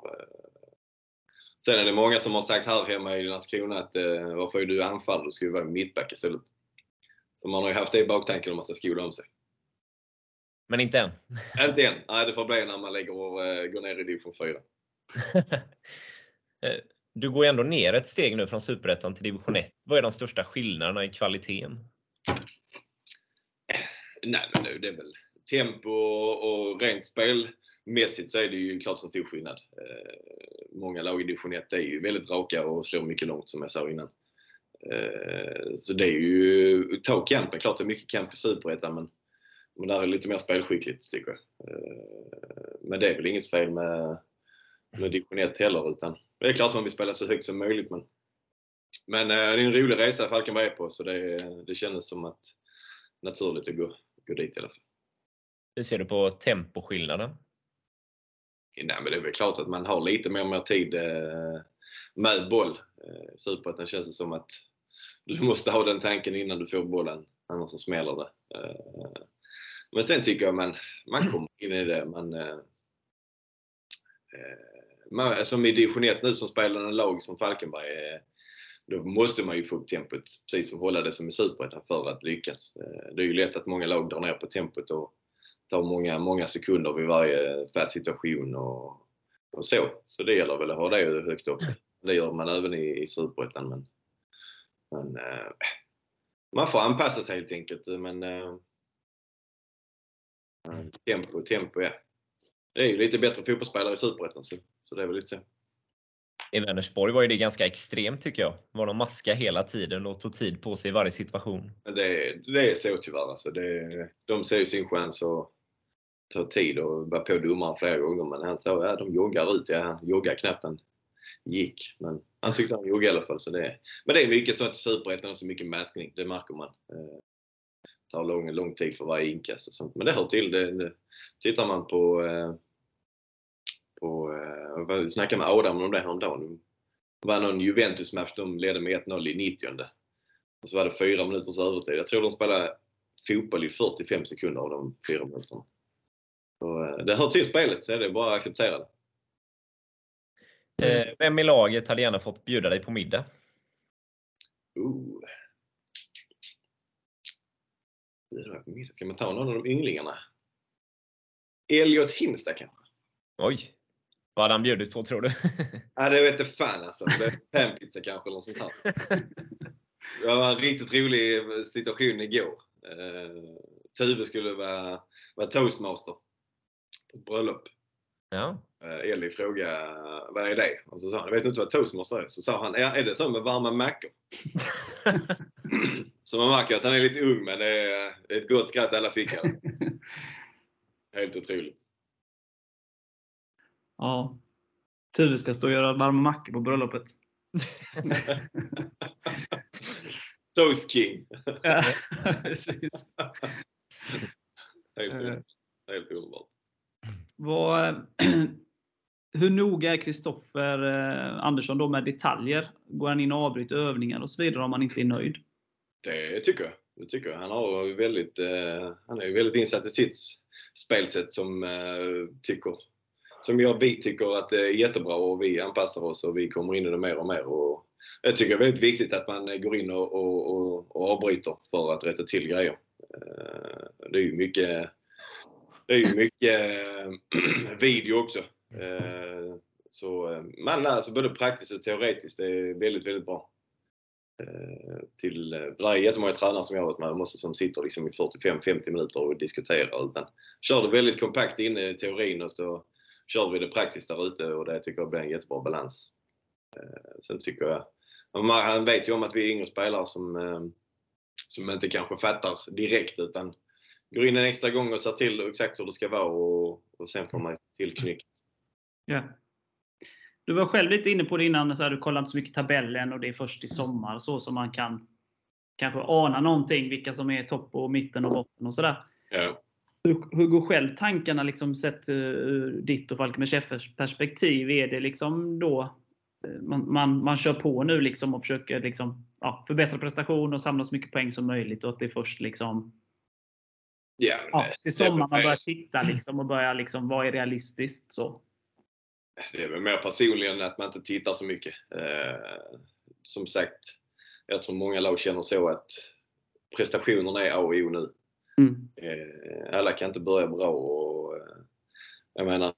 Sen är det många som har sagt här hemma i Landskrona att eh, varför är du anfallare? Du ska ju vara mittback istället. Så man har ju haft det i baktanken om man ska skola om sig. Men inte än? inte än. Nej, det får bli när man lägger och eh, går ner i division 4. du går ju ändå ner ett steg nu från Superettan till division 1. Vad är de största skillnaderna i kvaliteten? Nej, men nu det är väl tempo och rent spelmässigt så är det ju klart så stor skillnad. Eh, många lag i division 1 är ju väldigt raka och slår mycket långt som jag sa innan. Eh, så det är ju, ta kampen, klart det är mycket kamp i Superettan men, men där är det lite mer spelskickligt tycker jag. Eh, men det är väl inget fel med, med division 1 heller utan det är klart man vill spela så högt som möjligt men, men det är en rolig resa Falkenberg är på så det, det kändes som att naturligt att gå, gå dit i alla fall. Hur ser du på temposkillnaden? Nej, men det är väl klart att man har lite mer, mer tid med boll. Superettan känns det som att du måste ha den tanken innan du får bollen, annars så smäller det. Men sen tycker jag man, man kommer in i det. Man, Alltså, som i division 1 nu som spelar en lag som Falkenberg, eh, då måste man ju få upp tempot, precis som hålla det som i Superettan för att lyckas. Eh, det är ju lätt att många lag drar ner på tempot och tar många, många sekunder vid varje fast situation och, och så. Så det gäller väl att ha det högt upp. Det gör man även i, i Superettan. Men, men eh, man får anpassa sig helt enkelt. Men eh, tempo, tempo ja. Det är ju lite bättre fotbollsspelare i Superettan så, så det är väl lite så. I Vänersborg var ju det ganska extremt tycker jag. Var de maska hela tiden och tog tid på sig i varje situation. Det, det är så tyvärr. Alltså det, de ser ju sin chans att ta tid och vara på domaren flera gånger. Men han sa att ja, de joggar ut. Ja, han joggar knappt en, gick. Men han tyckte han gjorde i alla fall. Så det, men det är mycket sånt i Superettan, så mycket maskning. Det märker man. Eh, det tar lång, lång tid för varje inkast och sånt. Men det hör till. Det, det, tittar man på, eh, på eh, jag snackade med Adam om det häromdagen. Det var någon Juventus-match, de ledde med 1-0 i 90 och så var det fyra minuters övertid. Jag tror de spelade fotboll i 45 sekunder av de fyra minuterna. Så, eh, det hör till spelet, så är det bara att acceptera det. Eh, vem i laget hade gärna fått bjuda dig på middag? Uh. Ska man ta någon av de ynglingarna? Elliot Himsta kanske? Oj! Vad hade han bjudit på tror du? Ja, det vet jag fan alltså. Panpizza kanske eller något sånt här. Det var en riktigt rolig situation igår. Uh, Tuve skulle vara, vara toastmaster på ett bröllop. Ja. Uh, Ellie frågade vad är det? Och så sa han, jag vet inte vad toastmaster är. Så sa han, är, är det så med varma mackor? så man märker att han är lite ung men det är ett gott skratt alla fick här. Helt otroligt. Ja. Tuve ska stå och göra varma mackor på bröllopet. Toast King. ja, precis. Helt, Eh. helt underbart. Vad, hur noga är Kristoffer eh, Andersson då med detaljer? Går han in och avbryter övningar och så vidare om han inte är nöjd? Det tycker jag. Det tycker jag. Han, har väldigt, eh, han är väldigt insatt i sitt spelsätt som, tycker, som jag, vi tycker att det är jättebra och vi anpassar oss och vi kommer in i det mer och mer. Och jag tycker det är väldigt viktigt att man går in och, och, och, och avbryter för att rätta till grejer. Eh, det är ju mycket, det är ju mycket eh, video också. Eh, så man lär sig både praktiskt och teoretiskt. Det är väldigt, väldigt bra. Till, det är jättemånga tränare som jag har varit med måste, som sitter liksom i 45-50 minuter och diskuterar. Utan kör det väldigt kompakt inne i teorin och så kör vi det praktiskt där ute och det tycker jag blir en jättebra balans. Eh, Sen tycker jag, han vet ju om att vi är yngre spelare som, eh, som inte kanske fattar direkt utan går in en extra gång och ser till exakt hur det ska vara och, och sen får man till knyck. Ja. Du var själv lite inne på det innan, så här, du kollar inte så mycket tabellen och det är först i sommar så som man kan kanske ana någonting, vilka som är topp och mitten och botten och sådär. Ja. Hur, hur går själv tankarna liksom sett eh, ur ditt och Falkenbergs perspektiv? Är det liksom då eh, man, man, man kör på nu liksom och försöker liksom, ja, förbättra prestation och samla så mycket poäng som möjligt och att det är först liksom, Ja, ja, det- till sommaren man börjar titta liksom och börjar liksom, vad är realistiskt? Så. Det är väl mer personligen att man inte tittar så mycket. Eh, som sagt, jag tror många lag känner så att prestationerna är A och O nu. Mm. Eh, alla kan inte börja bra och eh, jag menar,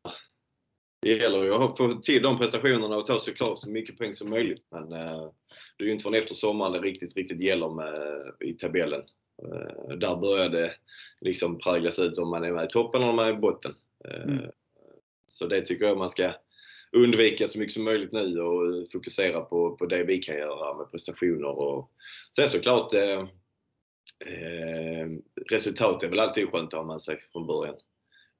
det gäller ju att få till de prestationerna och ta såklart så mycket poäng som möjligt. Men eh, det är ju inte förrän efter sommaren det riktigt, riktigt gäller med, i tabellen. Där börjar det liksom präglas ut om man är med i toppen eller om man är i botten. Mm. Så det tycker jag man ska undvika så mycket som möjligt nu och fokusera på, på det vi kan göra med prestationer. Och sen såklart eh, resultat är väl alltid skönt att ha med sig från början.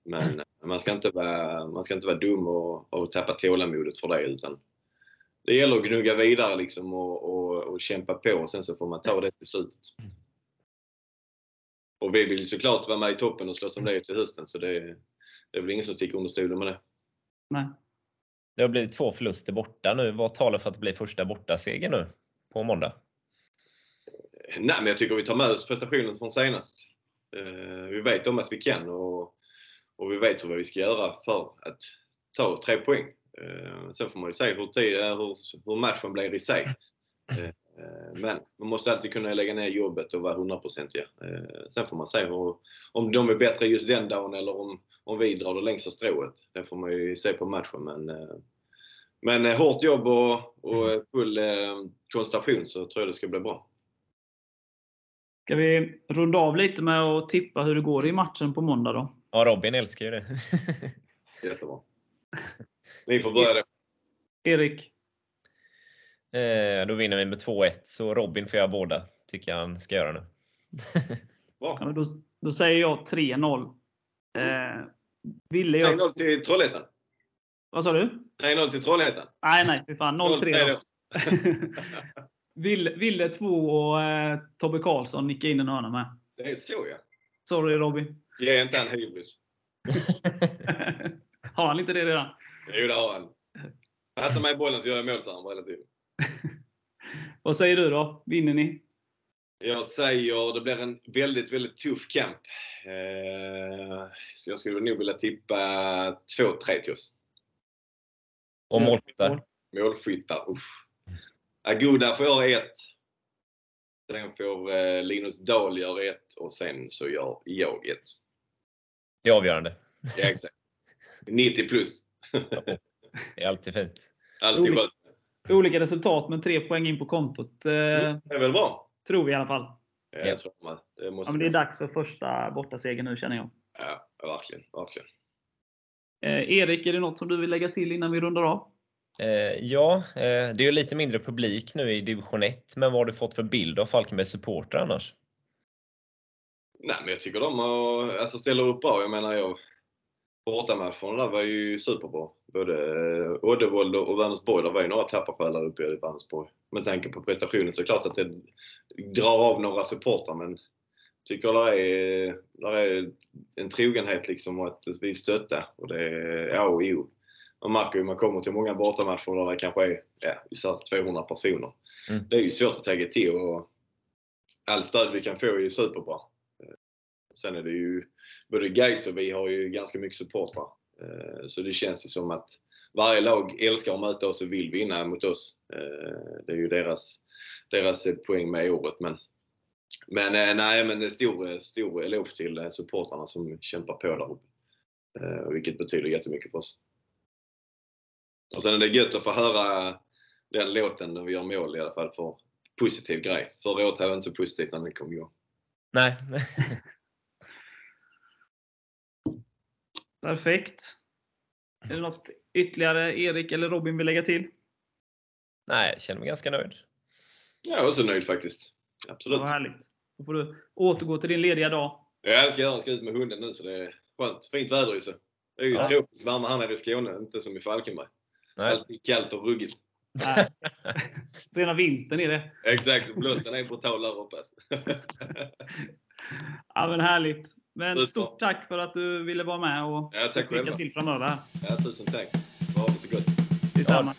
Men man ska inte vara, man ska inte vara dum och, och tappa tålamodet för det utan det gäller att gnugga vidare liksom och, och, och kämpa på och sen så får man ta det till slutet. Och vi vill ju såklart vara med i toppen och slåss om det till hösten så det, det är väl ingen som sticker under stolen med det. Nej. Det har blivit två förluster borta nu. Vad talar för att det blir första bortaseger nu på måndag? Nej, men jag tycker vi tar med oss prestationen från senast. Eh, vi vet om att vi kan och, och vi vet vad vi ska göra för att ta tre poäng. Eh, sen får man ju se hur, tid, eh, hur, hur matchen blir i sig. Men man måste alltid kunna lägga ner jobbet och vara hundraprocentiga. Sen får man se hur, om de är bättre just den dagen eller om, om vi drar det längsta strået. Det får man ju se på matchen. Men, men hårt jobb och, och full koncentration så tror jag det ska bli bra. Ska vi runda av lite med att tippa hur det går i matchen på måndag då? Ja, Robin älskar ju det. Jättebra. Ni får börja då. Erik? Eh, Då vinner vi med 2-1, så Robin får göra båda. Tycker jag han ska göra nu. Bra. Ja, men då, då säger jag 3-0. Eh, ville jag... 3-0 till Trollhättan. Vad sa du? 3-0 till Trollhättan. Nej, nej, fy fan. 0-3 0-3 då. Ville, Ville 2 och eh, Tobbe Karlsson nickade in en hörna med. Det är så ja. Sorry Robin. Ge inte han hybris. Har han inte det redan? Jo, det har han. Passa mig bollen så gör jag mål, sa han hela tiden. Vad säger du då? Vinner ni? Jag säger det blir en väldigt, väldigt tuff kamp. Eh, så jag skulle nog vilja tippa 2-3 till oss. Och målskyttar? Målskyttar, usch. Aguda får göra ett. Sen får eh, Linus Dahl göra ett och sen så gör jag ett. Det är avgörande. Ja, exakt. 90 plus. Det är alltid fint. Alltid skönt. Olika resultat, men tre poäng in på kontot. Eh, Det är väl bra? Tror vi i alla fall. Ja, Ja. jag tror man. Det Ja, måste men det är dags för första bortasegern nu känner jag. Ja, verkligen. verkligen. Eh, Erik, är det något som du vill lägga till innan vi rundar av? Eh, ja, eh, det är ju lite mindre publik nu i division 1, men vad har du fått för bild av Falkenbergs supportrar annars? Nej, men jag tycker de har, alltså ställer upp bra. Jag menar, jag, bortamatcherna där var ju superbra. Både eh, Oddevold och Vänersborg. Det var ju några tapparsjälar uppe i Vänersborg. Med tanke på prestationen så är det klart att det drar av några supportrar men tycker det är, där är en trogenhet liksom och att vi stöttar. Och det är A och O. Man märker ju man kommer till många bortamatcher där det kanske är ja, isär 200 personer. Mm. Det är ju svårt att ta till och all stöd vi kan få är ju superbra. Sen är det ju både Gais och vi har ju ganska mycket supportrar. Eh, Så det känns ju som att varje lag älskar att möta oss och vill vinna mot oss. Eh, Det är ju deras, deras eh, poäng med året. Men, men eh, nej, men stor, stor eloge till eh, supportrarna som kämpar på där uppe. Eh, Vilket betyder jättemycket för oss. Och sen är det gött att få höra den låten när vi gör mål i alla fall för positiv grej. Förra året hade jag inte så positivt när den kom igång. Nej. Perfekt. Är det något ytterligare Erik eller Robin vill lägga till? Nej, jag känner mig ganska nöjd. Jag är också nöjd faktiskt. Absolut. Vad härligt. Då får du återgå till din lediga dag. Ja, det ska jag göra. Jag ska ut med hunden nu så det är skönt. Fint väder ju så. Det är ju Ja. tropiskt varma här nere i Skåne, inte som i Falkenberg. Nej. Alltid kallt och ruggigt. Nej. Rena vintern är det. Exakt, blåsten är brutal där uppe. Ja, men härligt. Men Super. stort tack för att du ville vara med och Ja, tack lycka till framöver. Ja, tusen tack. Ha det så gott. Detsamma.